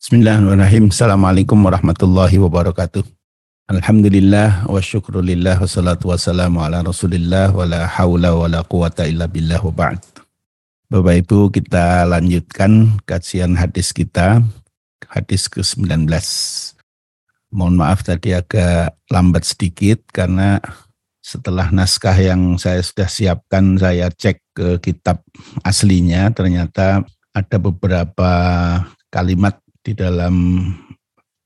Bismillahirrahmanirrahim. Assalamualaikum warahmatullahi wabarakatuh. Alhamdulillah wa syukrulillah wa salatu wassalamu ala rasulillah wa la hawla wa la quwata illa billah wa ba'd. Bapak Ibu kita lanjutkan kajian hadis kita, hadis ke-19. Mohon maaf tadi agak lambat sedikit karena setelah naskah yang saya sudah siapkan saya cek ke kitab aslinya ternyata ada beberapa kalimat di dalam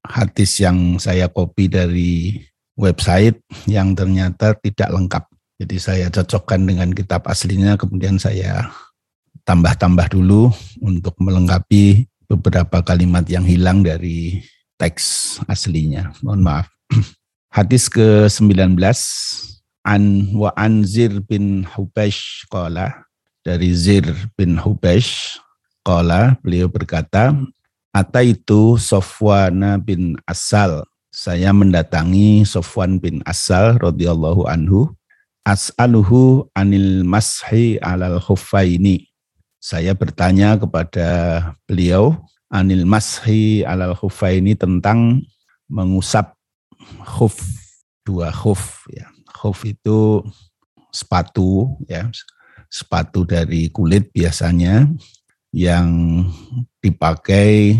hadis yang saya copy dari website yang ternyata tidak lengkap. Jadi saya cocokkan dengan kitab aslinya, kemudian saya tambah-tambah dulu untuk melengkapi beberapa kalimat yang hilang dari teks aslinya. Mohon maaf. Hadis ke-19 an wa an Zir bin Hubesh qala dari Zir bin Hubesh qala beliau berkata Ataitu Sofwana bin Asal. Saya mendatangi Sofwan bin Asal radhiyallahu anhu. As'aluhu anil mashi alal khuffaini. Saya bertanya kepada beliau anil mashi alal khuffaini tentang mengusap khuf dua khuf ya. Khuf itu sepatu ya. Sepatu dari kulit biasanya yang dipakai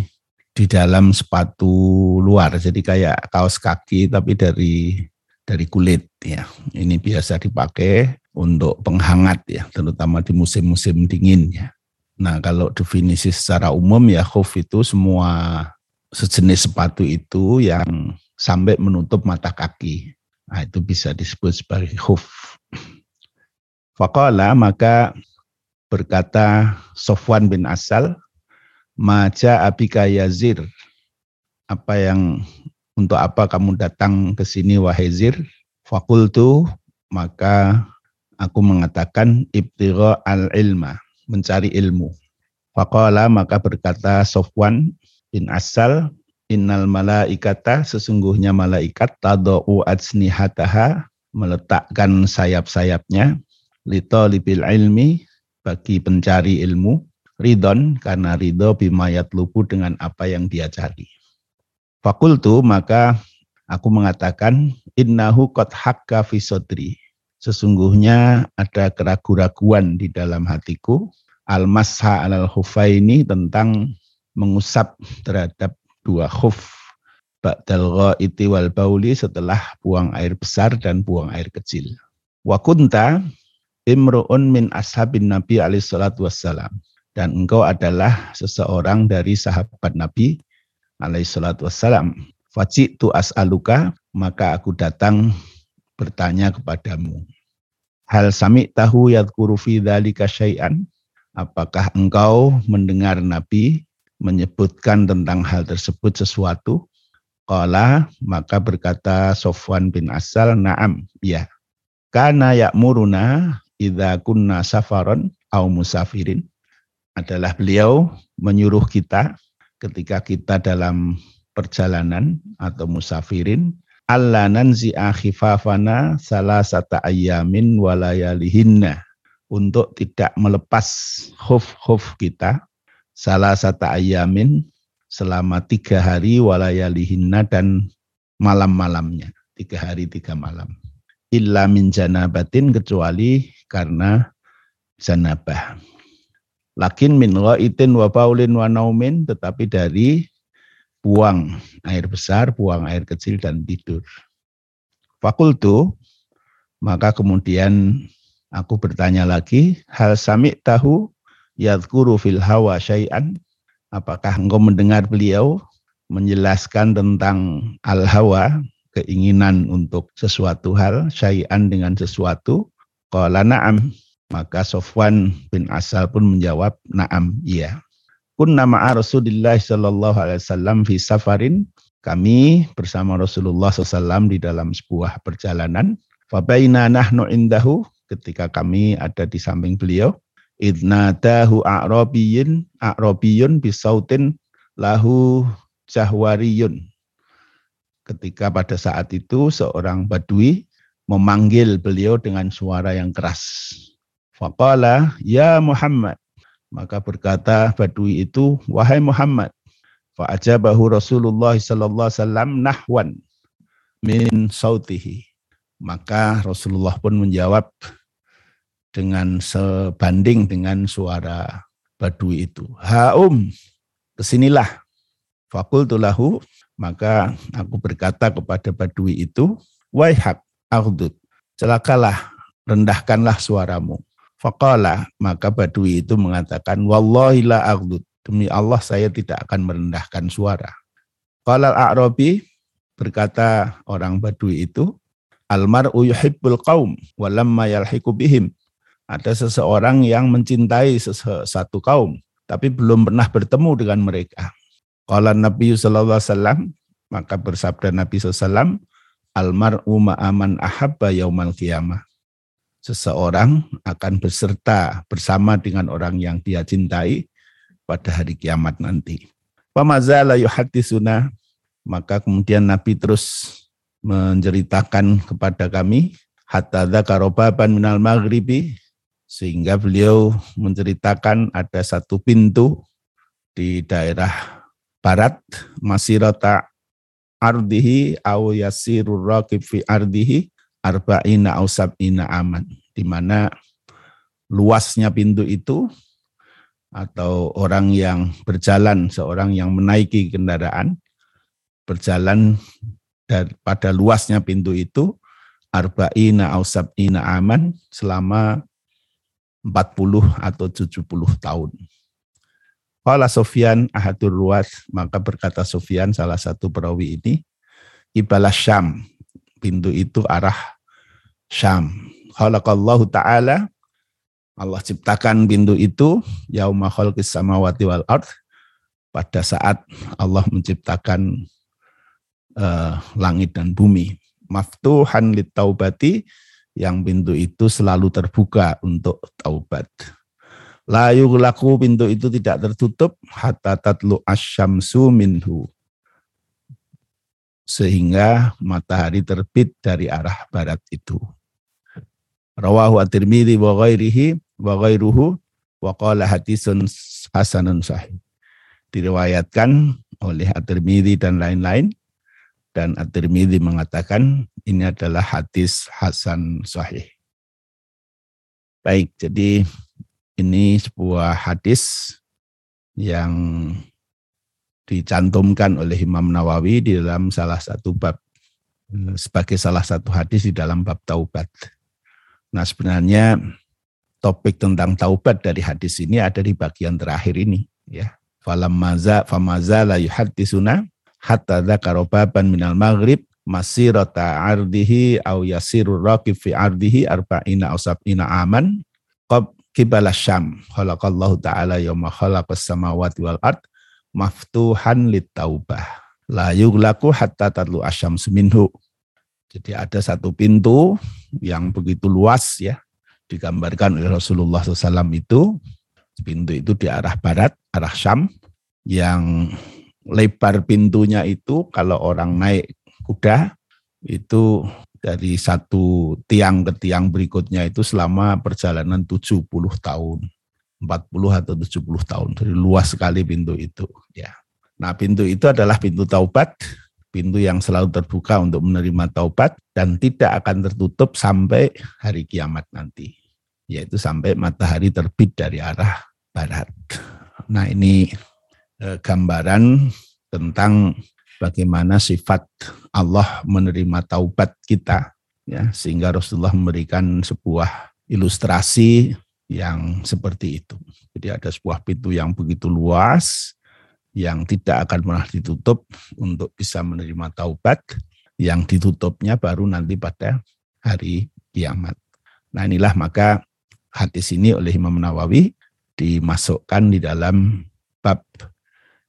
di dalam sepatu luar. Jadi kayak kaos kaki tapi dari dari kulit ya. Ini biasa dipakai untuk penghangat ya, terutama di musim-musim dingin ya. Nah, kalau definisi secara umum ya khuf itu semua sejenis sepatu itu yang sampai menutup mata kaki. Nah, itu bisa disebut sebagai khuf. Faqala maka berkata Sofwan bin Asal, Maja abika yazir, apa yang untuk apa kamu datang ke sini wahai Zir? Fakultu, maka aku mengatakan ibtiro al-ilma, mencari ilmu. Faqala maka berkata Sofwan bin Asal, Innal malaikata sesungguhnya malaikat tado'u adsnihataha meletakkan sayap-sayapnya lito libil ilmi bagi pencari ilmu, ridon karena ridho bimayat lupu dengan apa yang dia cari. Fakultu maka aku mengatakan innahu kot hakka fisodri. Sesungguhnya ada keraguan-raguan di dalam hatiku. Al-masha alal ini tentang mengusap terhadap dua khuf. Ba'dal iti wal bauli setelah buang air besar dan buang air kecil. Wakunta imru'un min ashabin Nabi alaihi salatu wassalam. Dan engkau adalah seseorang dari sahabat Nabi alaihi salatu wassalam. tu as'aluka, maka aku datang bertanya kepadamu. Hal sami tahu yadkuru fi dzalika syai'an? Apakah engkau mendengar Nabi menyebutkan tentang hal tersebut sesuatu? Qala maka berkata Sofwan bin Asal, "Na'am, ya." Kana ya'muruna idza kunna safaron au musafirin adalah beliau menyuruh kita ketika kita dalam perjalanan atau musafirin alla nanzi akhifafana salasata ayamin walayalihinna untuk tidak melepas khuf-khuf kita salah satu ayamin selama tiga hari walayalihinna dan malam-malamnya tiga hari tiga malam. Illa min janabatin kecuali karena zanabah. Lakin min itin wa paulin wa naumin tetapi dari buang air besar, buang air kecil dan tidur. Fakultu maka kemudian aku bertanya lagi, hal sami tahu yadkuru fil hawa syai'an? Apakah engkau mendengar beliau menjelaskan tentang al-hawa, keinginan untuk sesuatu hal, syai'an dengan sesuatu? Qala na'am. Maka Sofwan bin Asal pun menjawab, na'am, iya. Kunna ma'a Rasulullah sallallahu alaihi wasallam fi safarin. Kami bersama Rasulullah SAW di dalam sebuah perjalanan. Fabaina nahnu indahu ketika kami ada di samping beliau. Idnadahu a'rabiyun a'rabiyun bisautin lahu jahwariyun. Ketika pada saat itu seorang badui memanggil beliau dengan suara yang keras. Faqala, ya Muhammad. Maka berkata Badui itu, wahai Muhammad, Fa ajabahu Rasulullah sallallahu alaihi wasallam nahwan min sautihi. Maka Rasulullah pun menjawab dengan sebanding dengan suara Badui itu. Haum, ke sinilah. Fakultulahu, maka aku berkata kepada Badui itu, Waihak, aghdud, celakalah, rendahkanlah suaramu. Faqala, maka Badui itu mengatakan, Wallahi la aghdud, demi Allah saya tidak akan merendahkan suara. Qala al-A'rabi, berkata orang Badui itu, Almar'u yuhibbul qaum walamma yalhiqu bihim ada seseorang yang mencintai satu kaum tapi belum pernah bertemu dengan mereka. Kalau Nabi sallallahu alaihi wasallam maka bersabda Nabi sallallahu almar'u ma'aman ahabba yaumal qiyamah. Seseorang akan beserta bersama dengan orang yang dia cintai pada hari kiamat nanti. Pamazala yuhaddisuna maka kemudian Nabi terus menceritakan kepada kami hatta dzakarobaban minal maghribi sehingga beliau menceritakan ada satu pintu di daerah barat masirata ardihi au yasirur raqib fi ardihi arba'ina au sab'ina aman di mana luasnya pintu itu atau orang yang berjalan seorang yang menaiki kendaraan berjalan dan pada luasnya pintu itu arba'ina au sab'ina aman selama 40 atau 70 tahun. Kala Sofyan ahadur ruas, maka berkata Sofyan salah satu perawi ini, Ibalah Syam, pintu itu arah Syam. Khalaqallahu ta'ala, Allah ciptakan pintu itu, yauma khalqis samawati wal ard, pada saat Allah menciptakan uh, langit dan bumi. Maftuhan lit taubati, yang pintu itu selalu terbuka untuk taubat. Layu laku pintu itu tidak tertutup hatta tatlu asyamsu minhu. Sehingga matahari terbit dari arah barat itu. Rawahu at-Tirmidzi wa ghairihi wa ghairuhu wa qala hadisun hasanun sahih. Diriwayatkan oleh at-Tirmidzi dan lain-lain dan At-Tirmidzi mengatakan ini adalah hadis hasan sahih. Baik, jadi ini sebuah hadis yang dicantumkan oleh Imam Nawawi di dalam salah satu bab sebagai salah satu hadis di dalam bab taubat. Nah, sebenarnya topik tentang taubat dari hadis ini ada di bagian terakhir ini ya. Falam maza famaza la yuhaddisuna hatta dzakara baban minal maghrib masirata ardihi au yasirur raqib fi ardihi arba'ina aw sab'ina aman qab kibala syam. Khalaqallahu ta'ala yauma khalaqas samawati wal ard maftuhan litaubah. La yughlaqu hatta tatlu asyamsu minhu. Jadi ada satu pintu yang begitu luas ya digambarkan oleh Rasulullah SAW itu. Pintu itu di arah barat arah Syam yang lebar pintunya itu kalau orang naik kuda itu dari satu tiang ke tiang berikutnya itu selama perjalanan 70 tahun. 40 atau 70 tahun. Jadi luas sekali pintu itu ya. Nah, pintu itu adalah pintu taubat, pintu yang selalu terbuka untuk menerima taubat dan tidak akan tertutup sampai hari kiamat nanti, yaitu sampai matahari terbit dari arah barat. Nah, ini Eh, gambaran tentang bagaimana sifat Allah menerima taubat kita ya sehingga Rasulullah memberikan sebuah ilustrasi yang seperti itu. Jadi ada sebuah pintu yang begitu luas yang tidak akan pernah ditutup untuk bisa menerima taubat yang ditutupnya baru nanti pada hari kiamat. Nah inilah maka hadis ini oleh Imam Nawawi dimasukkan di dalam bab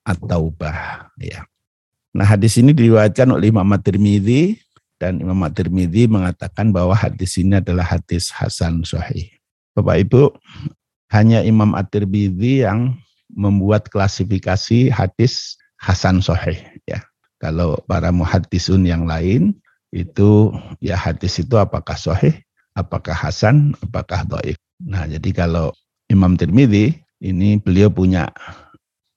at-taubah ya. Nah, hadis ini diriwayatkan oleh Imam At-Tirmidzi dan Imam At-Tirmidzi mengatakan bahwa hadis ini adalah hadis hasan sahih. Bapak Ibu, hanya Imam At-Tirmidzi yang membuat klasifikasi hadis hasan sahih ya. Kalau para muhaddisun yang lain itu ya hadis itu apakah sahih, apakah hasan, apakah dhaif. Nah, jadi kalau Imam Tirmidzi ini beliau punya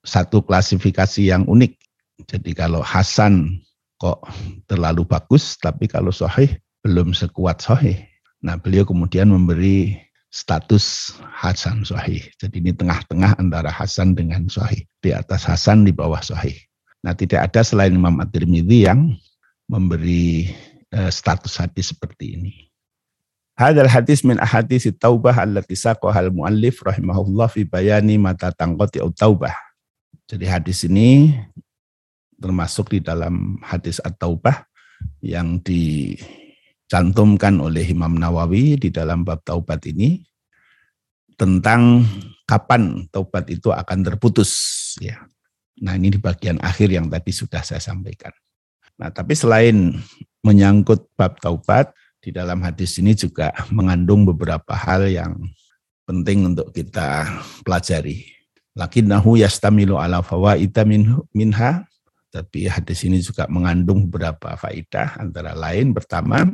satu klasifikasi yang unik Jadi kalau Hasan kok terlalu bagus, tapi kalau Sahih belum sekuat Sahih. Nah beliau kemudian memberi status Hasan Sahih. Jadi ini tengah-tengah antara Hasan dengan Sahih. Di atas Hasan, di bawah Sahih. Nah tidak ada selain Imam At-Tirmidzi yang memberi uh, status hadis seperti ini. Hadal hadis min ahadis taubah allati saqahal muallif rahimahullah fi bayani mata tangqati taubah. Jadi hadis ini termasuk di dalam hadis at-taubah yang dicantumkan oleh Imam Nawawi di dalam bab taubat ini tentang kapan taubat itu akan terputus ya. Nah, ini di bagian akhir yang tadi sudah saya sampaikan. Nah, tapi selain menyangkut bab taubat, di dalam hadis ini juga mengandung beberapa hal yang penting untuk kita pelajari. Lakinnahu yastamilu ala fawaida minha tapi hadis ini juga mengandung beberapa faidah antara lain pertama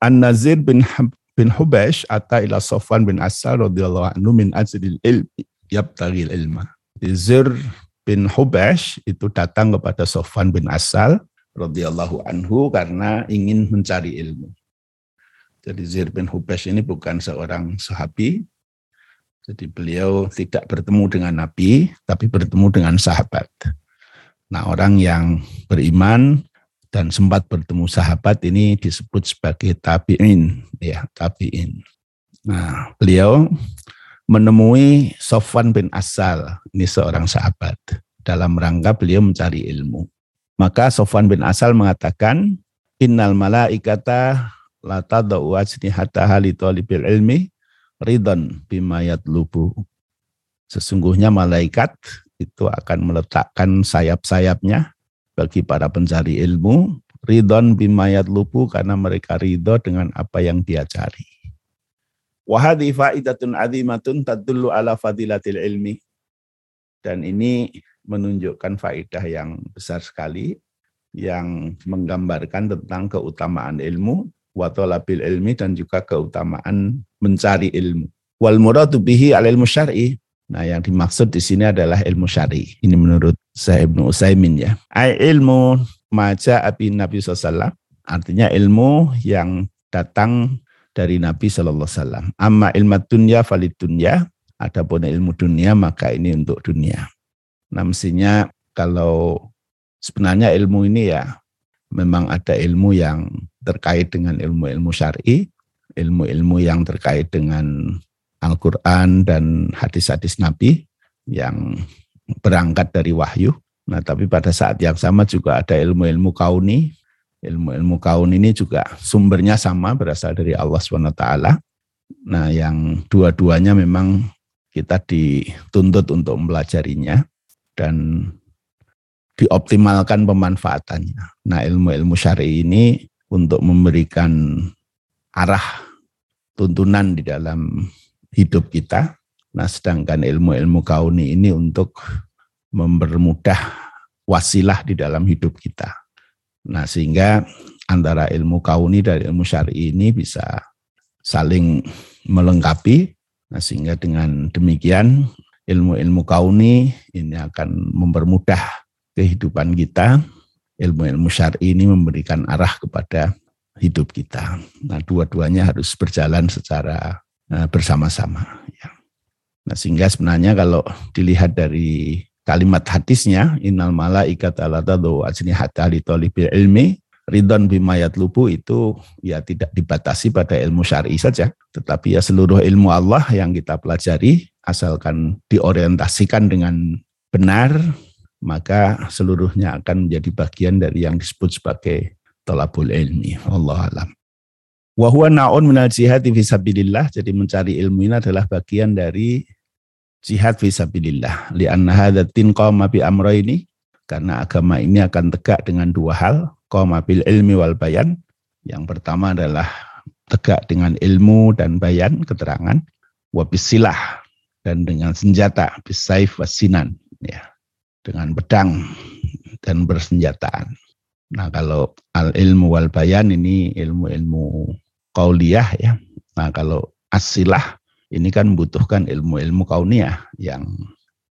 An-Nazir bin bin Hubash atau ila Sofwan bin Asal radhiyallahu anhu min ajril ilmi yabtagil ilma. Zir bin Hubash itu datang kepada Sofwan bin Asal radhiyallahu anhu karena ingin mencari ilmu. Jadi Zir bin Hubash ini bukan seorang sahabi, jadi beliau tidak bertemu dengan Nabi, tapi bertemu dengan sahabat. Nah, orang yang beriman dan sempat bertemu sahabat ini disebut sebagai tabi'in, ya, tabi'in. Nah, beliau menemui Sofwan bin Asal, ini seorang sahabat, dalam rangka beliau mencari ilmu. Maka Sofwan bin Asal mengatakan, Innal malaikata la tadau ajnihataha li talibil ilmi ridon bimayat lubu. Sesungguhnya malaikat itu akan meletakkan sayap-sayapnya bagi para pencari ilmu, ridon bimayat lupu karena mereka ridho dengan apa yang dia cari. Wahadi fa'idatun azimatun tadullu ala fadilatil ilmi. Dan ini menunjukkan faidah yang besar sekali yang menggambarkan tentang keutamaan ilmu watolabil ilmi dan juga keutamaan mencari ilmu. Wal muradu bihi al ilmu syar'i Nah, yang dimaksud di sini adalah ilmu syari. Ini menurut saya Ibnu Utsaimin ya. Ai ilmu maja abi Nabi SAW. Artinya ilmu yang datang dari Nabi Sallallahu Alaihi Wasallam. Amma ilmu dunia valid dunia. Adapun ilmu dunia maka ini untuk dunia. Nah mestinya kalau sebenarnya ilmu ini ya memang ada ilmu yang terkait dengan ilmu-ilmu syari, ilmu-ilmu yang terkait dengan Al-Quran dan hadis-hadis Nabi yang berangkat dari wahyu. Nah, tapi pada saat yang sama juga ada ilmu-ilmu kauni. Ilmu-ilmu kaun ini juga sumbernya sama berasal dari Allah SWT. Nah, yang dua-duanya memang kita dituntut untuk mempelajarinya dan dioptimalkan pemanfaatannya. Nah, ilmu-ilmu syari ini untuk memberikan arah tuntunan di dalam hidup kita. Nah, sedangkan ilmu-ilmu kauni ini untuk mempermudah wasilah di dalam hidup kita. Nah, sehingga antara ilmu kauni dan ilmu syari ini bisa saling melengkapi. Nah, sehingga dengan demikian ilmu-ilmu kauni ini akan mempermudah kehidupan kita. Ilmu-ilmu syari ini memberikan arah kepada hidup kita. Nah, dua-duanya harus berjalan secara bersama-sama. Ya. Nah sehingga sebenarnya kalau dilihat dari kalimat hadisnya innal malaikat ala tadu hatta li talibil ilmi ridon bimayat lubu itu ya tidak dibatasi pada ilmu syar'i saja tetapi ya seluruh ilmu Allah yang kita pelajari asalkan diorientasikan dengan benar maka seluruhnya akan menjadi bagian dari yang disebut sebagai tolabul ilmi Allah alam Wahwa naon minal jihad fisabilillah. Jadi mencari ilmu ini adalah bagian dari jihad fisabilillah. Lianna hadatin qawma bi ini. Karena agama ini akan tegak dengan dua hal. Qawma bil ilmi wal bayan. Yang pertama adalah tegak dengan ilmu dan bayan, keterangan. Wabisilah. Dan dengan senjata. Bisaif wasinan. Ya. Dengan pedang dan bersenjataan. Nah kalau al ilmu wal bayan ini ilmu-ilmu kauliyah ya. Nah kalau asilah ini kan membutuhkan ilmu-ilmu kauniyah yang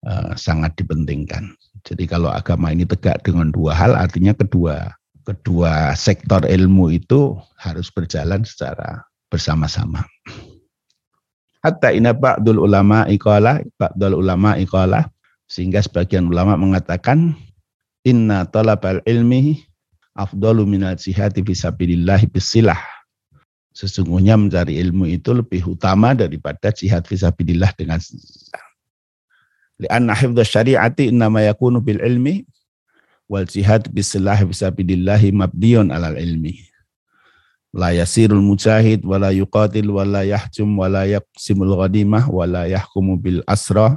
uh, sangat dipentingkan. Jadi kalau agama ini tegak dengan dua hal, artinya kedua kedua sektor ilmu itu harus berjalan secara bersama-sama. Hatta ina ba'dul ulama iqala, ba'dul ulama iqala, sehingga sebagian ulama mengatakan inna talabal ilmi afdalu minal jihadi fisabilillahi bisilah. Sesungguhnya mencari ilmu itu lebih utama daripada jihad fisabilillah dengan Lianna hifdha syari'ati innama yakunu bil ilmi wal jihad bisilah fisabilillahi mabdiyun alal ilmi. La yasirul mujahid wa la yuqatil wa la yahjum wa la yaqsimul ghadimah wa la yahkumu bil asra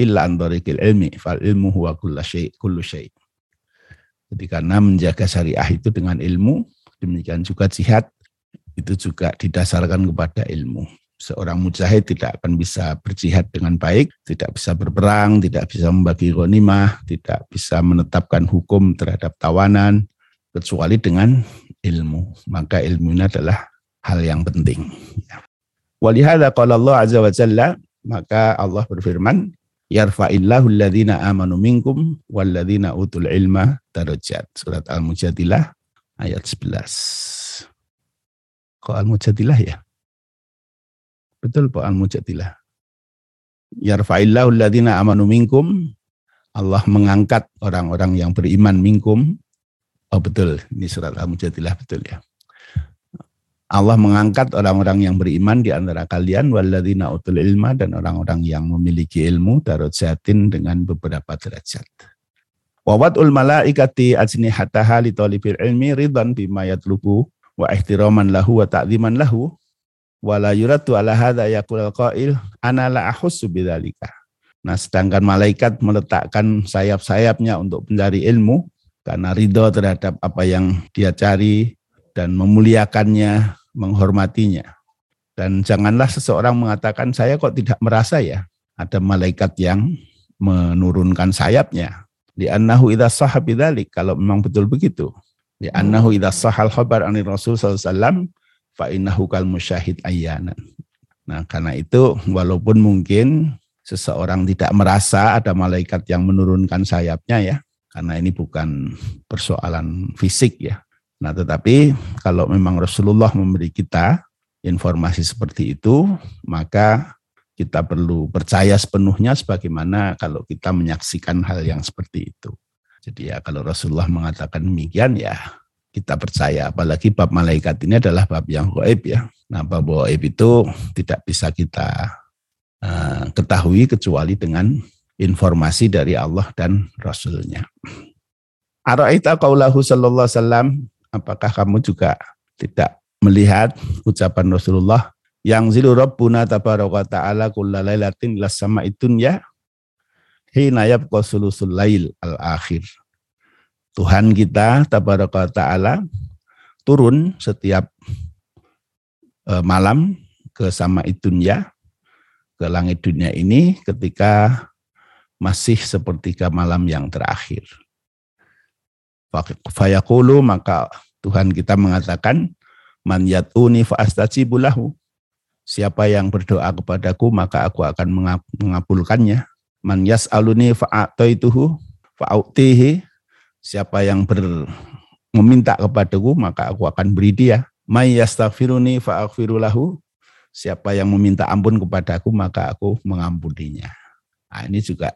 illa an ilmi fal ilmu huwa kullu syai' kullu syai'. Jadi karena menjaga syariah itu dengan ilmu, demikian juga jihad itu juga didasarkan kepada ilmu. Seorang mujahid tidak akan bisa berjihad dengan baik, tidak bisa berperang, tidak bisa membagi ghanimah, tidak bisa menetapkan hukum terhadap tawanan, kecuali dengan ilmu. Maka ilmu ini adalah hal yang penting. Walihada qala Allah azza wa jalla, maka Allah berfirman, yarfa'illahu alladhina amanu minkum walladhina utul ilma darajat. Surat Al-Mujadilah ayat 11. Kok Al-Mujadilah ya? Betul Pak Al-Mujadilah. Yarfa'illahu alladhina amanu minkum Allah mengangkat orang-orang yang beriman minkum. Oh betul, ini surat Al-Mujadilah betul ya. Allah mengangkat orang-orang yang beriman di antara kalian walladzina utul ilma dan orang-orang yang memiliki ilmu darajatin dengan beberapa derajat. Wawatul malaikati ajnihataha li talibil ilmi ridan bima yatlubu wa ihtiraman lahu wa ta'ziman lahu wa la yuratu ala hadha yaqul qail ana la ahussu bidzalika. Nah, sedangkan malaikat meletakkan sayap-sayapnya untuk mencari ilmu karena ridho terhadap apa yang dia cari dan memuliakannya menghormatinya. Dan janganlah seseorang mengatakan, saya kok tidak merasa ya, ada malaikat yang menurunkan sayapnya. Di annahu idha sahabidalik, kalau memang betul begitu. Di annahu idha sahal khabar anir Rasul SAW, fa innahu kal musyahid ayyanan. Nah karena itu walaupun mungkin seseorang tidak merasa ada malaikat yang menurunkan sayapnya ya, karena ini bukan persoalan fisik ya, Nah, tetapi kalau memang Rasulullah memberi kita informasi seperti itu, maka kita perlu percaya sepenuhnya sebagaimana kalau kita menyaksikan hal yang seperti itu. Jadi ya kalau Rasulullah mengatakan demikian ya kita percaya. Apalagi bab malaikat ini adalah bab yang goib ya. Nah bab goib itu tidak bisa kita uh, ketahui kecuali dengan informasi dari Allah dan Rasulnya. Ara'aita qaulahu sallallahu wasallam apakah kamu juga tidak melihat ucapan Rasulullah yang zilu rabbuna tabaraka ta'ala kulla lailatin ila sama'i dunya hina yabqa sulusul lail al akhir. Tuhan kita tabaraka ta'ala turun setiap uh, malam ke sama dunya ke langit dunia ini ketika masih sepertiga malam yang terakhir. Fayaqulu maka Tuhan kita mengatakan man yat'uni fa'astajibu. Siapa yang berdoa kepadaku maka aku akan mengabulkannya. Man yas'aluni fa'ataituhu fa'utihi. Siapa yang ber, meminta kepadaku maka aku akan beri dia. May yastaghfiruni. Siapa yang meminta ampun kepadaku maka aku mengampuninya. Nah, ini juga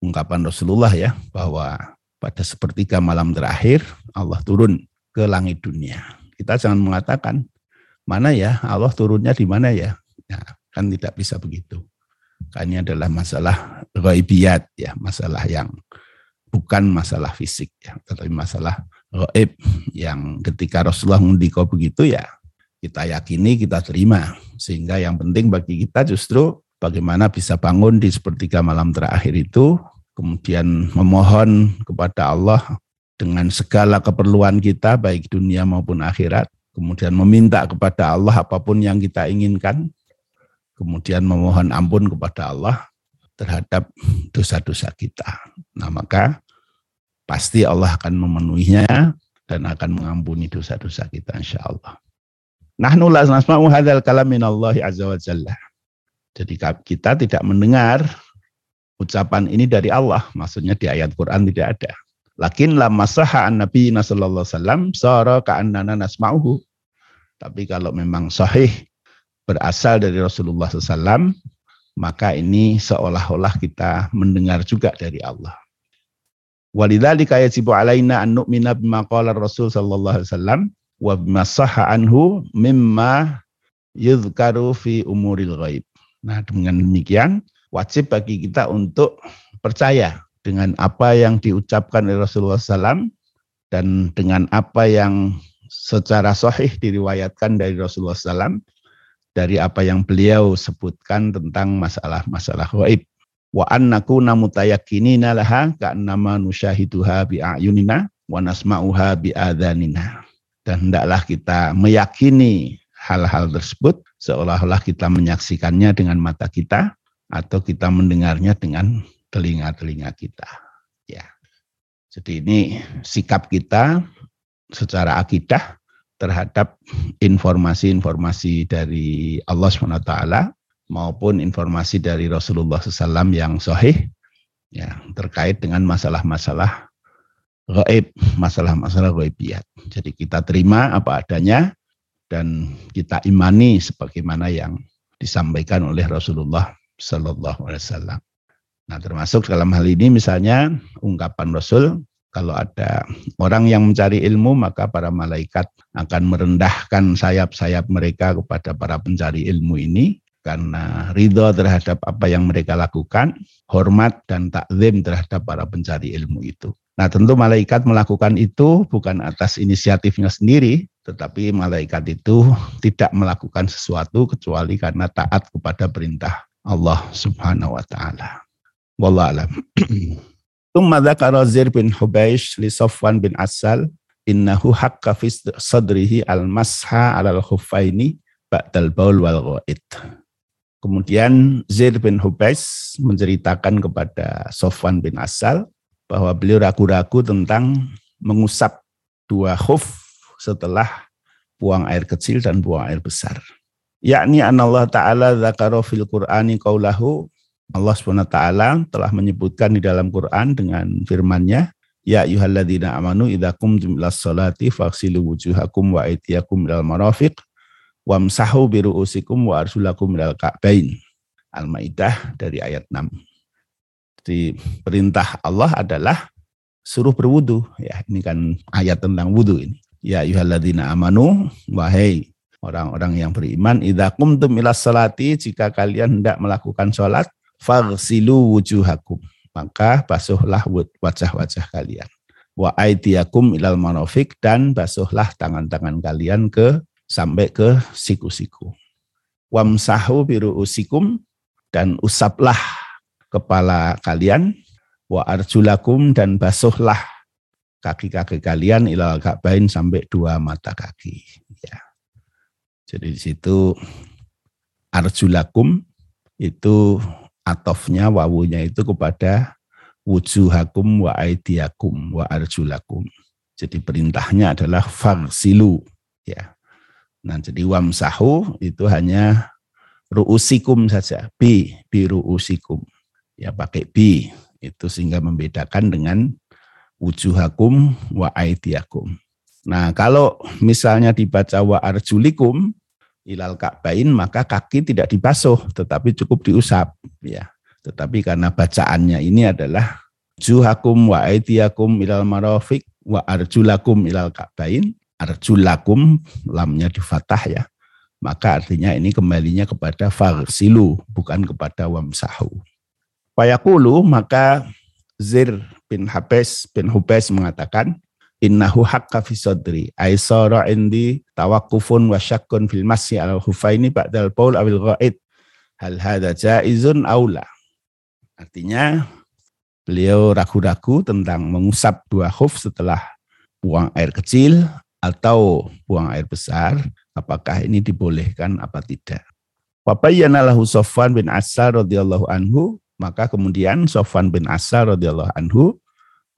ungkapan Rasulullah ya bahwa pada sepertiga malam terakhir Allah turun ke langit dunia. Kita jangan mengatakan mana ya Allah turunnya di mana ya? ya kan tidak bisa begitu. Kan ini adalah masalah ghaibiyat ya, masalah yang bukan masalah fisik ya, tetapi masalah gaib yang ketika Rasulullah mendikau begitu ya kita yakini, kita terima. Sehingga yang penting bagi kita justru bagaimana bisa bangun di sepertiga malam terakhir itu kemudian memohon kepada Allah dengan segala keperluan kita baik dunia maupun akhirat, kemudian meminta kepada Allah apa pun yang kita inginkan, kemudian memohon ampun kepada Allah terhadap dosa-dosa kita. Nah, maka pasti Allah akan memenuhinya dan akan mengampuni dosa-dosa kita insya Allah. Nahnu la nasma'u hadzal kalam min Allah azza wa jalla. Jadi kita tidak mendengar ucapan ini dari Allah, maksudnya di ayat Quran tidak ada. Lakin lama saha an Nabi sallallahu sallam sara ka'annana nasma'uhu. Tapi kalau memang sahih berasal dari Rasulullah SAW, maka ini seolah-olah kita mendengar juga dari Allah. Walidzalika yajibu alaina an nu'mina bima qala Rasul sallallahu alaihi wasallam wa bima sahha anhu mimma yudhkaru fi umuril ghaib. Nah, dengan demikian wajib bagi kita untuk percaya dengan apa yang diucapkan oleh Rasulullah SAW dan dengan apa yang secara sahih diriwayatkan dari Rasulullah SAW dari apa yang beliau sebutkan tentang masalah-masalah gaib. Wa annaku namutayakinina laha ka'annama nusyahiduha bi'ayunina wa nasma'uha bi'adhanina. Dan hendaklah kita meyakini hal-hal tersebut seolah-olah kita menyaksikannya dengan mata kita atau kita mendengarnya dengan telinga-telinga kita. Ya. Jadi ini sikap kita secara akidah terhadap informasi-informasi dari Allah SWT maupun informasi dari Rasulullah SAW yang sahih ya terkait dengan masalah-masalah gaib, masalah-masalah gaibiyat. Jadi kita terima apa adanya dan kita imani sebagaimana yang disampaikan oleh Rasulullah Sallallahu Alaihi Wasallam. Nah, termasuk dalam hal ini misalnya ungkapan Rasul, kalau ada orang yang mencari ilmu, maka para malaikat akan merendahkan sayap-sayap mereka kepada para pencari ilmu ini, karena ridho terhadap apa yang mereka lakukan, hormat dan takzim terhadap para pencari ilmu itu. Nah tentu malaikat melakukan itu bukan atas inisiatifnya sendiri, tetapi malaikat itu tidak melakukan sesuatu kecuali karena taat kepada perintah Allah subhanahu wa ta'ala. Wallah alam. Tumma dzakara Zir bin Hubaish li Safwan bin Asal innahu haqqa fi sadrihi al-masha 'alal khuffaini ba'dal baul wal ghaid. Kemudian Zir bin Hubais menceritakan kepada Sofwan bin Asal bahwa beliau ragu-ragu tentang mengusap dua khuf setelah buang air kecil dan buang air besar. Yakni Allah Ta'ala zakaro fil Qur'ani qawlahu Allah SWT telah menyebutkan di dalam Quran dengan firman-Nya, Ya ayuhalladzina amanu idza qumtum ilas salati faghsilu wujuhakum wa aydiyakum ilal marafiq wamsahu biru'usikum wa arsulakum ilal ka'bain. Al-Maidah dari ayat 6. Jadi perintah Allah adalah suruh berwudu ya ini kan ayat tentang wudu ini ya ayuhalladzina amanu wahai orang-orang yang beriman idza qumtum ilas salati jika kalian hendak melakukan salat Fagsilu wujuhakum. Maka basuhlah wajah-wajah kalian. Wa aidiakum ilal manofik dan basuhlah tangan-tangan kalian ke sampai ke siku-siku. Wamsahu biru usikum dan usaplah kepala kalian wa arjulakum dan basuhlah kaki-kaki kalian ilal ka'bain sampai dua mata kaki. Ya. Jadi di situ arjulakum itu atofnya wawunya itu kepada wujuhakum wa aidiakum wa arjulakum. Jadi perintahnya adalah fagsilu ya. Nah, jadi wamsahu itu hanya ruusikum saja, bi bi ruusikum. Ya pakai bi itu sehingga membedakan dengan wujuhakum wa aidiakum. Nah, kalau misalnya dibaca wa arjulikum ilal ka'bain maka kaki tidak dibasuh tetapi cukup diusap ya. Tetapi karena bacaannya ini adalah juhakum wa aidiakum ilal marafiq wa arjulakum ilal ka'bain arjulakum lamnya di fatah ya. Maka artinya ini kembalinya kepada farsilu bukan kepada wamsahu. Fayaqulu maka Zir bin Habes bin Hubes mengatakan innahu haqqa fi sadri. Ay sara indi tawaqqufun wa syakkun fil masyi al hufaini ba'dal baul awil ghaid. Hal hadza jaizun aula artinya beliau ragu-ragu tentang mengusap dua khuf setelah buang air kecil atau buang air besar apakah ini dibolehkan apa tidak? Wabayyana lahu Sofwan bin Asar radhiyallahu anhu maka kemudian Sofwan bin Asar radhiyallahu anhu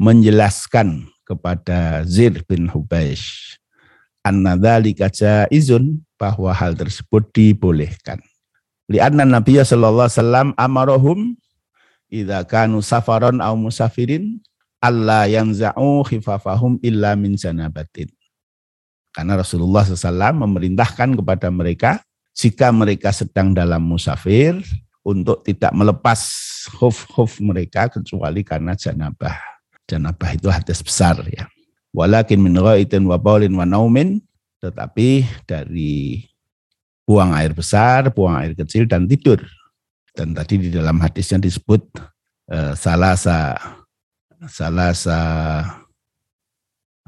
menjelaskan kepada Zir bin Hubaish. An-nadzalika izun bahwa hal tersebut dibolehkan. Lianna Nabi sallallahu alaihi wasallam amarahum idza kanu safaron au musafirin alla yanza'u khifafahum illa min janabatin. Karena Rasulullah SAW memerintahkan kepada mereka jika mereka sedang dalam musafir untuk tidak melepas khuf-khuf mereka kecuali karena janabah. Janabah itu hadis besar ya. Walakin min ghaitin wa baulin wa naumin tetapi dari buang air besar, buang air kecil dan tidur. Dan tadi di dalam hadisnya disebut uh, salah sa salah sa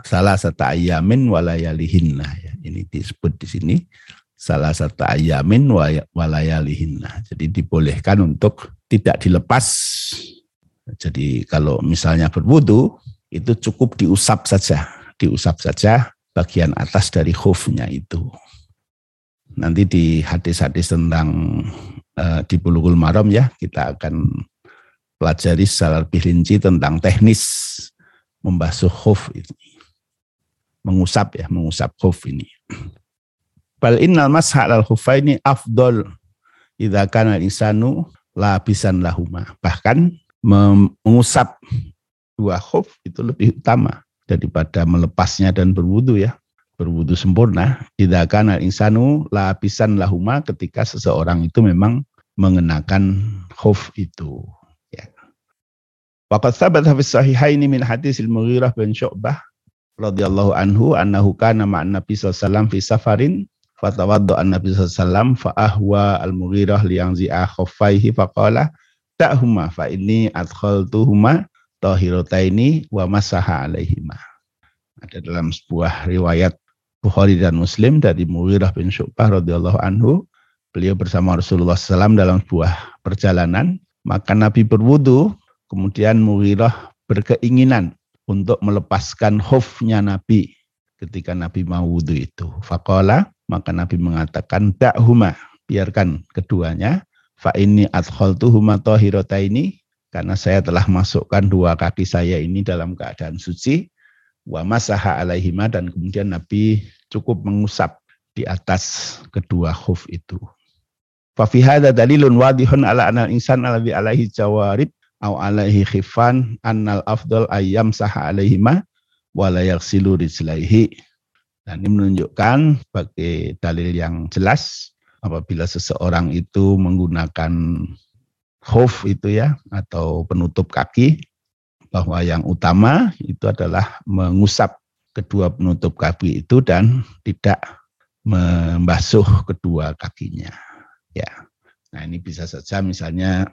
salah satu ayamin walayalihinna ya. Ini disebut di sini salah satu ayamin walayalihinna. Jadi dibolehkan untuk tidak dilepas. Jadi kalau misalnya berwudu itu cukup diusap saja, diusap saja bagian atas dari khufnya itu. Nanti di hadis-hadis tentang uh, di Bulughul Maram ya, kita akan pelajari secara lebih rinci tentang teknis membasuh khuf ini. Mengusap ya, mengusap khuf ini. Bal innal masha al khufaini afdol idza kana insanu labisan lahuma. Bahkan mengusap dua khuf itu lebih utama daripada melepasnya dan berwudu ya. Berwudu sempurna. Tidak akan insanu lapisan lahuma ketika seseorang itu memang mengenakan khuf itu ya. Waqad thabata fi sahihaini min hadis al-Mughirah bin Syu'bah radhiyallahu anhu annahu kana ma'an Nabi sallallahu fi safarin fatawadda an-Nabi sallallahu fa ahwa al-Mughirah liyangzi'a khuffaihi faqala ta'huma fa inni adkhaltuhuma tahirataini wa masaha alaihima. Ada dalam sebuah riwayat Bukhari dan Muslim dari Mughirah bin Syu'bah radhiyallahu anhu, beliau bersama Rasulullah SAW dalam sebuah perjalanan, maka Nabi berwudu, kemudian Mughirah berkeinginan untuk melepaskan khufnya Nabi ketika Nabi mau wudu itu. Fakola, maka Nabi mengatakan, Da'huma, biarkan keduanya, fa ini adkhaltuhuma tahirataini karena saya telah masukkan dua kaki saya ini dalam keadaan suci wa masaha alaihima dan kemudian Nabi cukup mengusap di atas kedua khuf itu. Fa fi hadza dalilun wadihun ala anal insan alladhi alaihi jawarib au alaihi khifan annal afdal ayyam saha alaihima wa la yaghsilu rijlaihi. Dan ini menunjukkan sebagai dalil yang jelas apabila seseorang itu menggunakan khuf itu ya atau penutup kaki bahwa yang utama itu adalah mengusap kedua penutup kaki itu dan tidak membasuh kedua kakinya ya. Nah ini bisa saja misalnya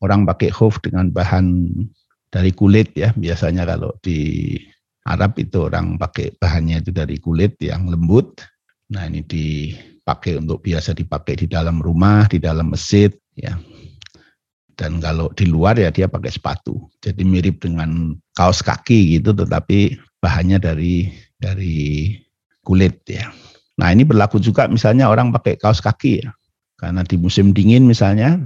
orang pakai khuf dengan bahan dari kulit ya. Biasanya kalau di Arab itu orang pakai bahannya itu dari kulit yang lembut. Nah ini dipakai untuk biasa dipakai di dalam rumah di dalam masjid ya dan kalau di luar ya dia pakai sepatu. Jadi mirip dengan kaos kaki gitu tetapi bahannya dari dari kulit ya. Nah, ini berlaku juga misalnya orang pakai kaos kaki ya. Karena di musim dingin misalnya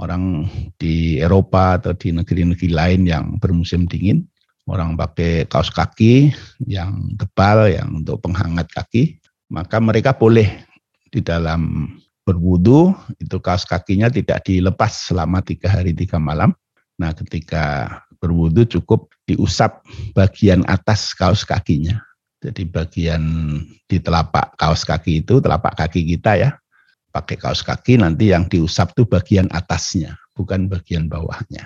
orang di Eropa atau di negeri-negeri lain yang bermusim dingin, orang pakai kaos kaki yang tebal yang untuk penghangat kaki, maka mereka boleh di dalam berwudu itu kaos kakinya tidak dilepas selama tiga hari tiga malam. Nah ketika berwudu cukup diusap bagian atas kaos kakinya. Jadi bagian di telapak kaos kaki itu, telapak kaki kita ya, pakai kaos kaki nanti yang diusap itu bagian atasnya, bukan bagian bawahnya.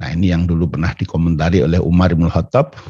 Nah ini yang dulu pernah dikomentari oleh Umar bin Khattab,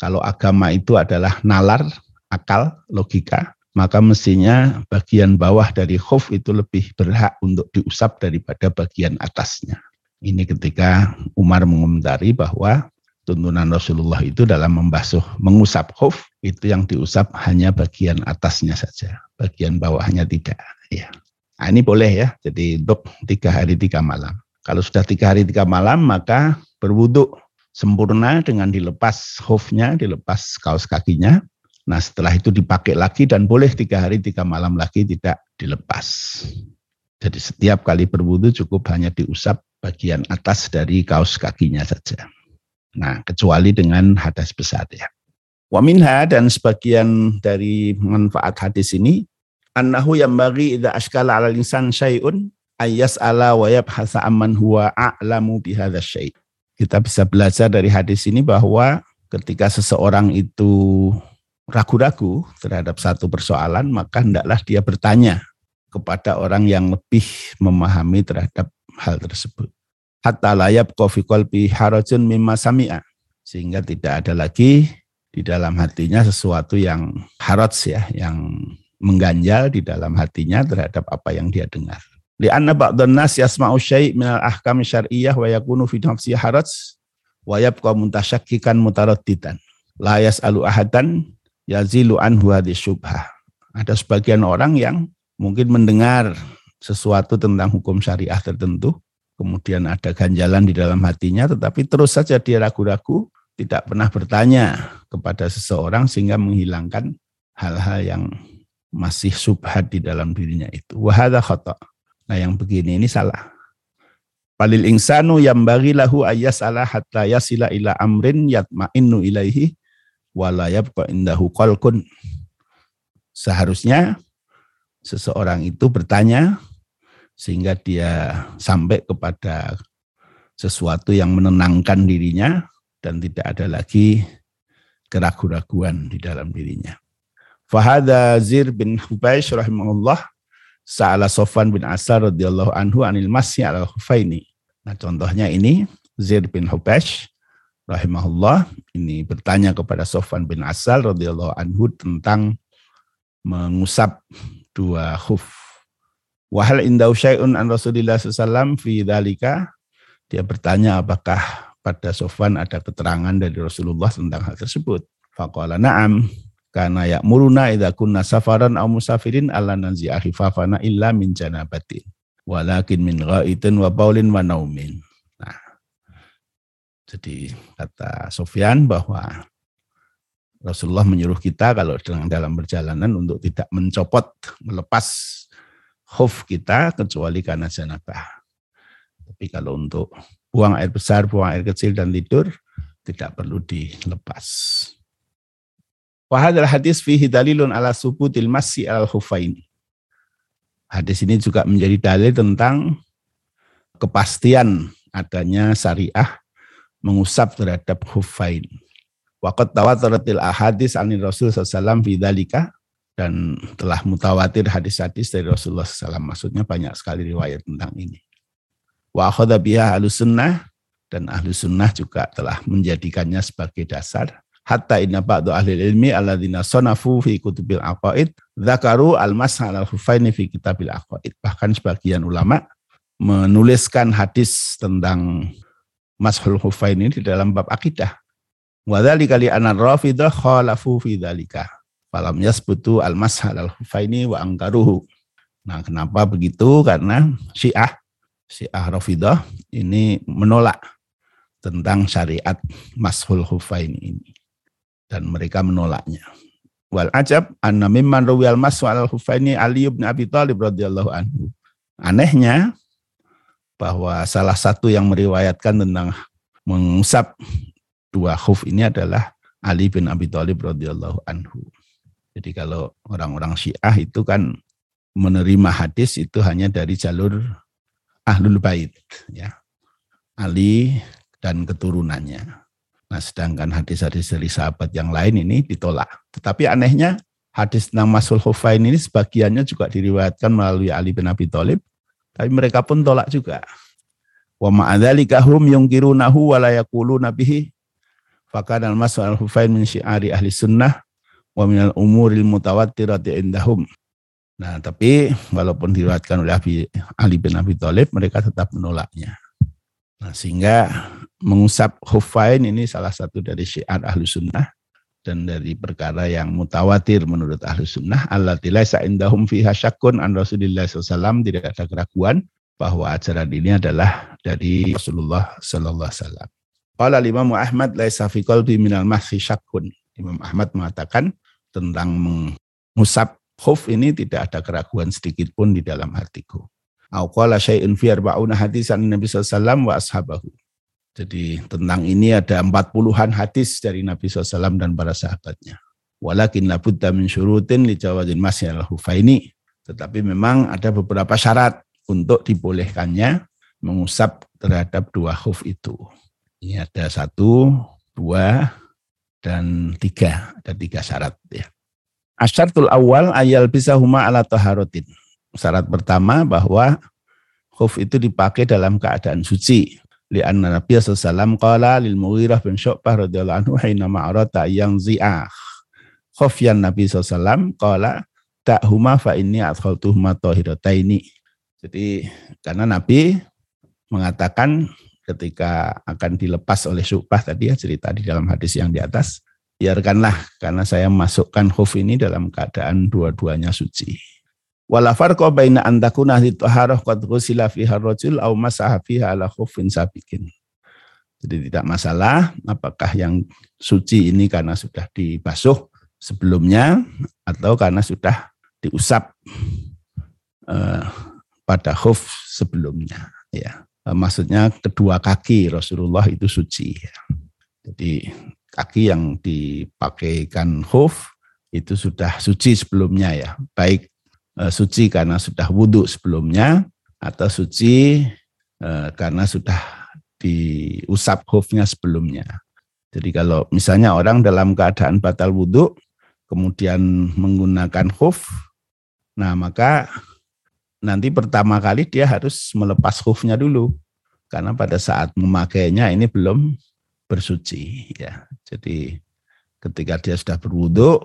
kalau agama itu adalah nalar, akal, logika, maka mestinya bagian bawah dari khuf itu lebih berhak untuk diusap daripada bagian atasnya. Ini ketika Umar mengomentari bahwa tuntunan Rasulullah itu dalam membasuh, mengusap khuf itu yang diusap hanya bagian atasnya saja, bagian bawahnya tidak. Ya. Nah, ini boleh ya, jadi untuk tiga hari tiga malam. Kalau sudah tiga hari tiga malam maka berwuduk sempurna dengan dilepas khufnya, dilepas kaos kakinya, Nah setelah itu dipakai lagi dan boleh tiga hari tiga malam lagi tidak dilepas. Jadi setiap kali berwudu cukup hanya diusap bagian atas dari kaos kakinya saja. Nah kecuali dengan hadas besar ya. Waminha dan sebagian dari manfaat hadis ini annahu yang bagi idza ashkala 'ala insan syai'un ayas ala wa yabhasa amman huwa a'lamu bihadza syai. Kita bisa belajar dari hadis ini bahwa ketika seseorang itu ragu-ragu terhadap satu persoalan, maka hendaklah dia bertanya kepada orang yang lebih memahami terhadap hal tersebut. Hatta layab kofi kolbi harajun mimma sami'a. Sehingga tidak ada lagi di dalam hatinya sesuatu yang haraj ya, yang mengganjal di dalam hatinya terhadap apa yang dia dengar. Lianna ba'dhan nas yasma'u syai' minal ahkam syar'iyyah wa yakunu fi nafsi haraj wa yabqa muntasyakkikan mutaraddidan. La yas'alu ahadan yazilu anhu syubhah. Ada sebagian orang yang mungkin mendengar sesuatu tentang hukum syariah tertentu, kemudian ada ganjalan di dalam hatinya, tetapi terus saja dia ragu-ragu, tidak pernah bertanya kepada seseorang sehingga menghilangkan hal-hal yang masih subhat di dalam dirinya itu. Wahada khata. Nah yang begini ini salah. Palil insanu yang bagi lahu ayas ala hatta yasila ila amrin yatma'innu ilaihi walayab indahu qalkun. Seharusnya seseorang itu bertanya sehingga dia sampai kepada sesuatu yang menenangkan dirinya dan tidak ada lagi keraguan-raguan di dalam dirinya. Fahada Zir bin Hubaish rahimahullah Sa'ala Sofwan bin Asar radhiyallahu anhu anil masyi al khufaini. Nah, contohnya ini Zaid bin Hubash rahimahullah ini bertanya kepada Sofwan bin Asal radhiyallahu anhu tentang mengusap dua khuf. Wahal indau syai'un an Rasulillah SAW fi dalika. Dia bertanya apakah pada Sofwan ada keterangan dari Rasulullah tentang hal tersebut. Faqala na'am karena ya muruna idza kunna safaran aw musafirin alla nanzi akhifafana illa min janabatin walakin min ghaitin wa baulin wa naumin. Jadi kata Sofyan bahwa Rasulullah menyuruh kita kalau dalam perjalanan untuk tidak mencopot, melepas khuf kita kecuali karena janabah. Tapi kalau untuk buang air besar, buang air kecil dan tidur tidak perlu dilepas. Wahadal hadis fihi dalilun ala subutil masyi al khufain. Hadis ini juga menjadi dalil tentang kepastian adanya syariah mengusap terhadap khufain. Waqat tawataratil ahadis anil Rasul SAW bidalika dan telah mutawatir hadis-hadis dari Rasulullah SAW. Maksudnya banyak sekali riwayat tentang ini. Wa akhadha biha sunnah dan ahlu sunnah juga telah menjadikannya sebagai dasar hatta inna ba'du ahli ilmi alladzina sonafu fi kutubil aqaid zakaru al-mas'al al-hufaini fi kitabil aqaid. Bahkan sebagian ulama menuliskan hadis tentang mashul hufain ini di dalam bab akidah. Wadhalika li anar rafidah khalafu fi dhalika. Falam yasbutu al-mashal al-hufaini wa angkaruhu. Nah kenapa begitu? Karena syiah, syiah rafidah ini menolak tentang syariat mashul hufain ini dan mereka menolaknya. Wal ajab anna mimman rawiyal masu al hufaini Ali bin Abi Thalib radhiyallahu anhu. Anehnya bahwa salah satu yang meriwayatkan tentang mengusap dua khuf ini adalah Ali bin Abi Thalib radhiyallahu anhu. Jadi kalau orang-orang Syiah itu kan menerima hadis itu hanya dari jalur Ahlul Bait ya. Ali dan keturunannya. Nah, sedangkan hadis-hadis dari sahabat yang lain ini ditolak. Tetapi anehnya hadis tentang Masul Hufain ini sebagiannya juga diriwayatkan melalui Ali bin Abi Thalib, tapi mereka pun tolak juga. Wa ma'adzalika hum yungkirunahu wa la yaquluna bihi. Fakana al-masul al-hufain min syi'ari ahli sunnah wa minal umuril mutawattirati indahum. Nah, tapi walaupun diriwayatkan oleh Ali bin Abi Thalib, mereka tetap menolaknya. Nah, sehingga mengusap hufain ini salah satu dari syiar ahlu sunnah dan dari perkara yang mutawatir menurut ahlu sunnah Allah tilaisa indahum fiha syakun an Rasulillah SAW tidak ada keraguan bahwa ajaran ini adalah dari Rasulullah Sallallahu Alaihi Wasallam. Qala Imam Ahmad laisa fi qalbi minal mahsi syakun. Imam Ahmad mengatakan tentang mengusap khuf ini tidak ada keraguan sedikit pun di dalam hatiku. Au qala syai'un fi arba'una hadisan Nabi sallallahu wa ashabahu. Jadi tentang ini ada 40-an hadis dari Nabi SAW dan para sahabatnya. Walakin labudda min syurutin li jawazin masyal hufaini. Tetapi memang ada beberapa syarat untuk dibolehkannya mengusap terhadap dua khuf itu. Ini ada satu, dua, dan tiga. Ada tiga syarat ya. Asyartul awal ayal bisa huma ala taharotin. Syarat pertama bahwa khuf itu dipakai dalam keadaan suci. Lianna Nabi SAW qala lil Mughirah bin Syu'bah radhiyallahu anhu hina ma'arata yang zi'ah. Khufyan Nabi SAW qala huma fa inni adkhaltuhuma tahirataini. Jadi karena Nabi mengatakan ketika akan dilepas oleh Syu'bah tadi ya cerita di dalam hadis yang di atas, biarkanlah karena saya masukkan khuf ini dalam keadaan dua-duanya suci. Wala farqa baina an takuna taharah qad ghusila fiha rajul aw masaha fiha ala khufin sabiqin. Jadi tidak masalah apakah yang suci ini karena sudah dibasuh sebelumnya atau karena sudah diusap uh, pada khuf sebelumnya ya. Eh, maksudnya kedua kaki Rasulullah itu suci. Jadi kaki yang dipakaikan khuf itu sudah suci sebelumnya ya, baik suci karena sudah wudhu sebelumnya atau suci e, karena sudah diusap khufnya sebelumnya. Jadi kalau misalnya orang dalam keadaan batal wudhu kemudian menggunakan khuf, nah maka nanti pertama kali dia harus melepas khufnya dulu karena pada saat memakainya ini belum bersuci ya. Jadi ketika dia sudah berwudu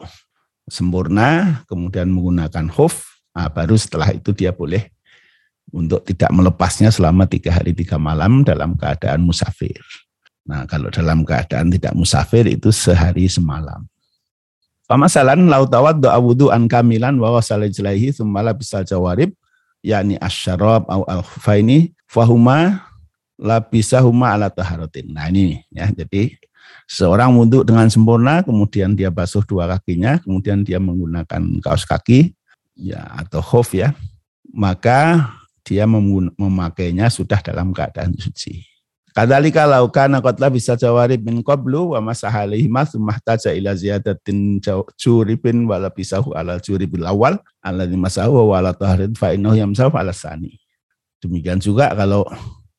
sempurna kemudian menggunakan khuf nah baru setelah itu dia boleh untuk tidak melepasnya selama tiga hari tiga malam dalam keadaan musafir. Nah kalau dalam keadaan tidak musafir itu sehari semalam. Pamasalan lautawat doa wudu an kamilan wa wasala jelaihi sumala bisa jawarib yakni asyarab au al khufaini fahuma la bisa huma ala taharotin. Nah ini ya, jadi seorang wudhu dengan sempurna, kemudian dia basuh dua kakinya, kemudian dia menggunakan kaos kaki ya atau khuf ya, maka dia memakainya sudah dalam keadaan suci. Kadalika laukana qatla bisa jawarib min qablu wa masaha alaihi ma taja ila ziyadatin curibin wala bisahu ala curibil awal alladhi masahu wa ala tahrid fa innahu yamsahu ala sani. Demikian juga kalau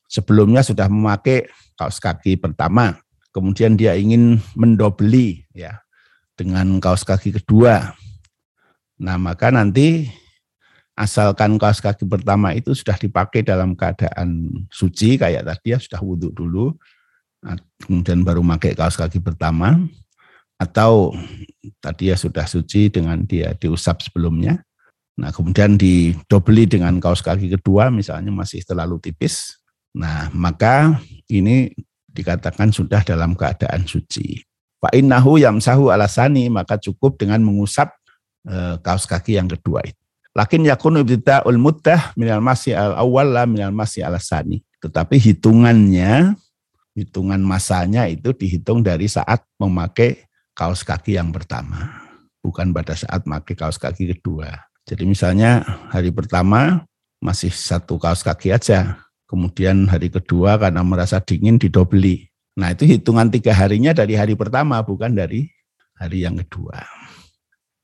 sebelumnya sudah memakai kaos kaki pertama, kemudian dia ingin mendobeli ya dengan kaos kaki kedua. Nah, maka nanti asalkan kaos kaki pertama itu sudah dipakai dalam keadaan suci kayak tadi ya sudah wudhu dulu nah, kemudian baru pakai kaos kaki pertama atau tadi ya sudah suci dengan dia diusap sebelumnya nah kemudian didobeli dengan kaos kaki kedua misalnya masih terlalu tipis nah maka ini dikatakan sudah dalam keadaan suci. Pak innahu yamsahu alasani maka cukup dengan mengusap kaos kaki yang kedua itu Lakin yakunu ibtida'ul muddah minal masih al awal la minal masih al sani. Tetapi hitungannya, hitungan masanya itu dihitung dari saat memakai kaos kaki yang pertama. Bukan pada saat memakai kaos kaki kedua. Jadi misalnya hari pertama masih satu kaos kaki aja. Kemudian hari kedua karena merasa dingin didobeli. Nah itu hitungan tiga harinya dari hari pertama bukan dari hari yang kedua.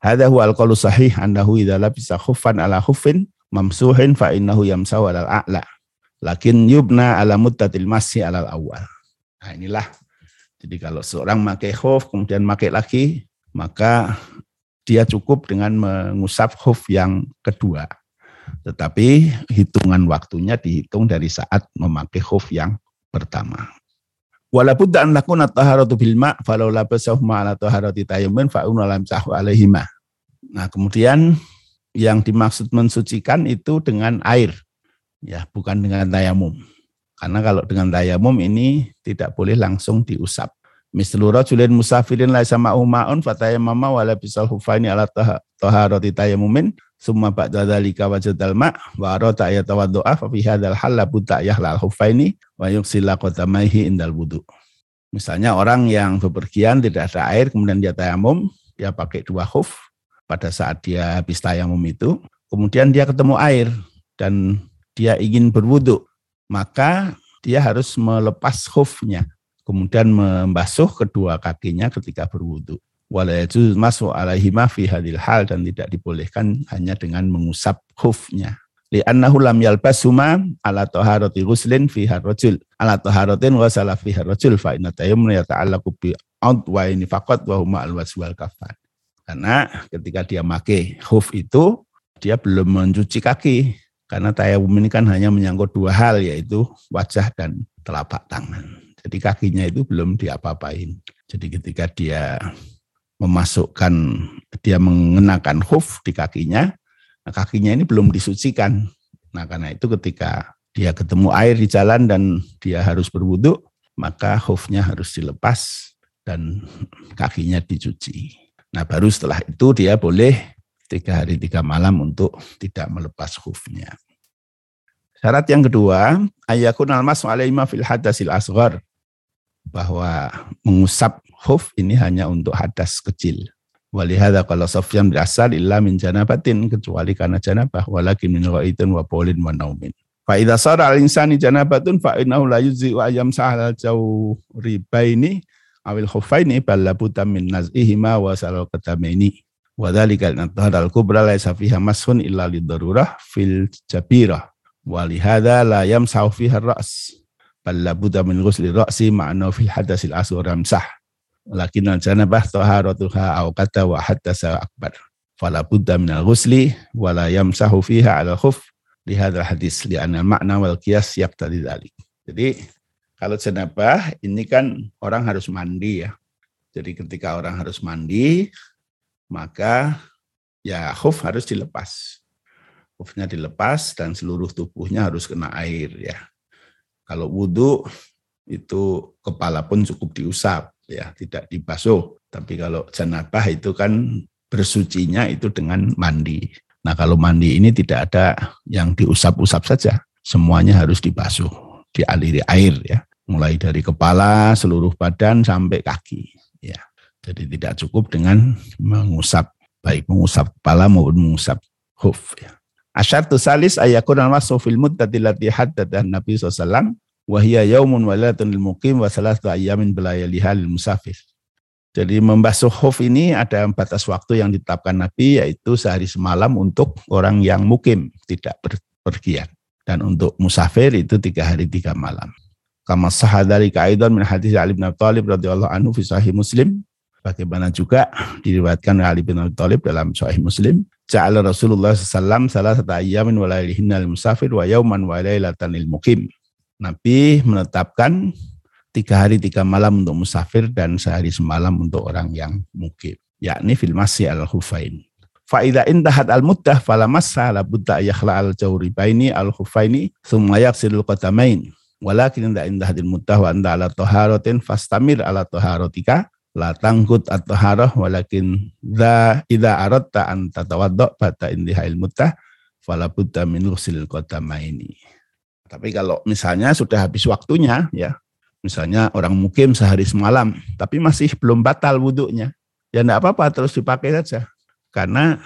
Hadha huwa al sahih annahu idza labisa khuffan ala khuffin mamsuhin fa innahu yamsahu ala a'la. Lakin yubna ala muddatil masih ala awal. Nah inilah. Jadi kalau seorang pakai khuf kemudian pakai lagi, maka dia cukup dengan mengusap khuf yang kedua. Tetapi hitungan waktunya dihitung dari saat memakai khuf yang pertama. Walaupun dan lakuna taharatu bil ma falau labasahu ma ala taharati tayammun fa lam sahu alaihima. Nah, kemudian yang dimaksud mensucikan itu dengan air, ya, bukan dengan tayamum. Karena kalau dengan tayamum ini tidak boleh langsung diusap. Mislu rajulin musafirin laisa ma'u ma'un fatayamama wala bisal hufaini ala taharati tayamumin summa ba'da dzalika wajadal ma' wa arata ayatawaddu'a fa fi hadzal hal budda yahlal hufaini wa yuksila qadamaihi indal wudu. Misalnya orang yang bepergian tidak ada air kemudian dia tayamum, dia pakai dua khuf, pada saat dia habis tayamum itu, kemudian dia ketemu air dan dia ingin berwudhu, maka dia harus melepas khufnya, kemudian membasuh kedua kakinya ketika berwudhu. Walayajuz masuk alaihi fi hadil hal dan tidak dibolehkan hanya dengan mengusap khufnya. li annahu lam yalbasuma ala taharati ghuslin fi harrajul ala taharatin wa sala fi harrajul fa inna tayammum yata'allaqu bi wa ini faqat wa huma al wal kafan karena ketika dia make khuf itu dia belum mencuci kaki karena tayamum ini kan hanya menyangkut dua hal yaitu wajah dan telapak tangan jadi kakinya itu belum diapa-apain jadi ketika dia memasukkan dia mengenakan khuf di kakinya Nah, kakinya ini belum disucikan. Nah, karena itu ketika dia ketemu air di jalan dan dia harus berwudhu, maka khufnya harus dilepas dan kakinya dicuci. Nah, baru setelah itu dia boleh tiga hari tiga malam untuk tidak melepas khufnya. Syarat yang kedua, ayakun almas alaihima fil hadasil asghar. Bahwa mengusap khuf ini hanya untuk hadas kecil. Walihada kalau Sofyan berasal illa min janabatin kecuali karena janabah walakin min ghaidin wa polin wa naumin. Fa idza sara al insani janabatun fa innahu la yujzi wa ayam sahal jawribaini awil khuffaini bal labuta min naz'ihima wa salal qadamaini. Wa dzalika an al kubra laisa fiha mashun illa lidarurah fil jabirah. Walihada la yamsahu fiha ar-ra's. Bal labuta min ghusli ra'si ma'na fil hadasil asghar ramsah lakin janabah taharatuha aw kata wa hatta sa akbar fala budda min al-ghusli wa la yamsahu fiha ala khuf li hadis li anna makna wal qiyas yaqtadi dzalik jadi kalau janabah ini kan orang harus mandi ya jadi ketika orang harus mandi maka ya khuf harus dilepas khufnya dilepas dan seluruh tubuhnya harus kena air ya kalau wudhu itu kepala pun cukup diusap ya tidak dibasuh. Tapi kalau janabah itu kan bersucinya itu dengan mandi. Nah kalau mandi ini tidak ada yang diusap-usap saja, semuanya harus dibasuh, dialiri air ya, mulai dari kepala, seluruh badan sampai kaki. Ya, jadi tidak cukup dengan mengusap, baik mengusap kepala maupun mengusap huf. Ya. Asyartu salis ayakun al-masu fil muddati lati haddadah Nabi SAW wahia yaumun walatun lil muqim wa salatu ayyamin belayaliha lil musafir. Jadi membasuh khuf ini ada batas waktu yang ditetapkan Nabi yaitu sehari semalam untuk orang yang mukim tidak berpergian dan untuk musafir itu tiga hari tiga malam. Kama sahadari kaidan min hadis Ali bin Abi Thalib radhiyallahu anhu fi sahih Muslim. Bagaimana juga diriwayatkan Ali bin Abi Thalib dalam sahih Muslim. Ja'ala Rasulullah sallallahu salah satu ayyamin wa lailihinna lil musafir wa yauman wa lailatan lil mukim. Nabi menetapkan tiga hari tiga malam untuk musafir dan sehari semalam untuk orang yang mukim, yakni fil masih al hufain. Fa'idha intahat al muddah fala massa la budda yakhla al jawribaini al hufaini thumma yaghsilul qadamain. Walakin inda intahat al muddah wa anda ala taharatin fastamir ala taharatika la tangkut at taharah walakin dha idza aradta an tatawadda bata indihal muddah fala budda min ghusl qadamaini. Tapi kalau misalnya sudah habis waktunya, ya, misalnya orang mukim sehari semalam, tapi masih belum batal wudhunya, ya enggak apa-apa, terus dipakai saja. Karena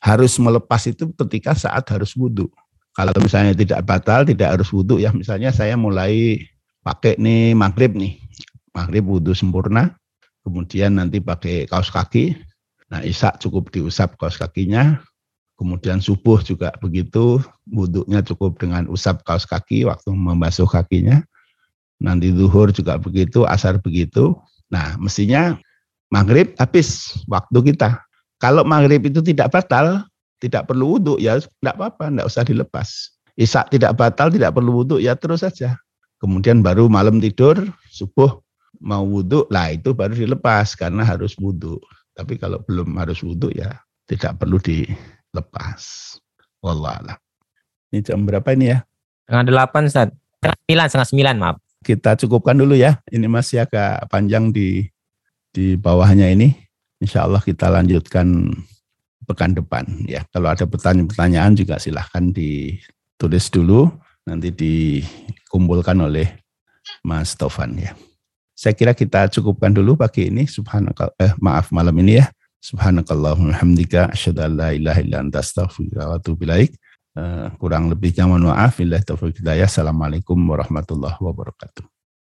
harus melepas itu ketika saat harus wudhu. Kalau misalnya tidak batal, tidak harus wudhu, ya misalnya saya mulai pakai nih maghrib nih, maghrib wudhu sempurna, kemudian nanti pakai kaos kaki, nah isak cukup diusap kaos kakinya, Kemudian subuh juga begitu, wudhunya cukup dengan usap kaos kaki waktu membasuh kakinya. Nanti zuhur juga begitu, asar begitu. Nah, mestinya maghrib habis waktu kita. Kalau maghrib itu tidak batal, tidak perlu wudhu, ya tidak apa-apa, tidak usah dilepas. Isak tidak batal, tidak perlu wudhu, ya terus saja. Kemudian baru malam tidur, subuh mau wudhu, lah itu baru dilepas karena harus wudhu. Tapi kalau belum harus wudhu ya tidak perlu di lepas. Wallah Ini jam berapa ini ya? Setengah delapan, Ustaz. Setengah sembilan, setengah sembilan, maaf. Kita cukupkan dulu ya. Ini masih agak panjang di di bawahnya ini. Insya Allah kita lanjutkan pekan depan ya. Kalau ada pertanyaan-pertanyaan juga silahkan ditulis dulu. Nanti dikumpulkan oleh Mas Tovan ya. Saya kira kita cukupkan dulu pagi ini. Subhanallah, eh, maaf malam ini ya. Subhanakallahumma hamdika asyhadu an la ilaha illa anta astaghfiruka. Uh, kurang lebihnya mohon maaf. Billahi taufiq hidayah. Assalamualaikum warahmatullahi wabarakatuh.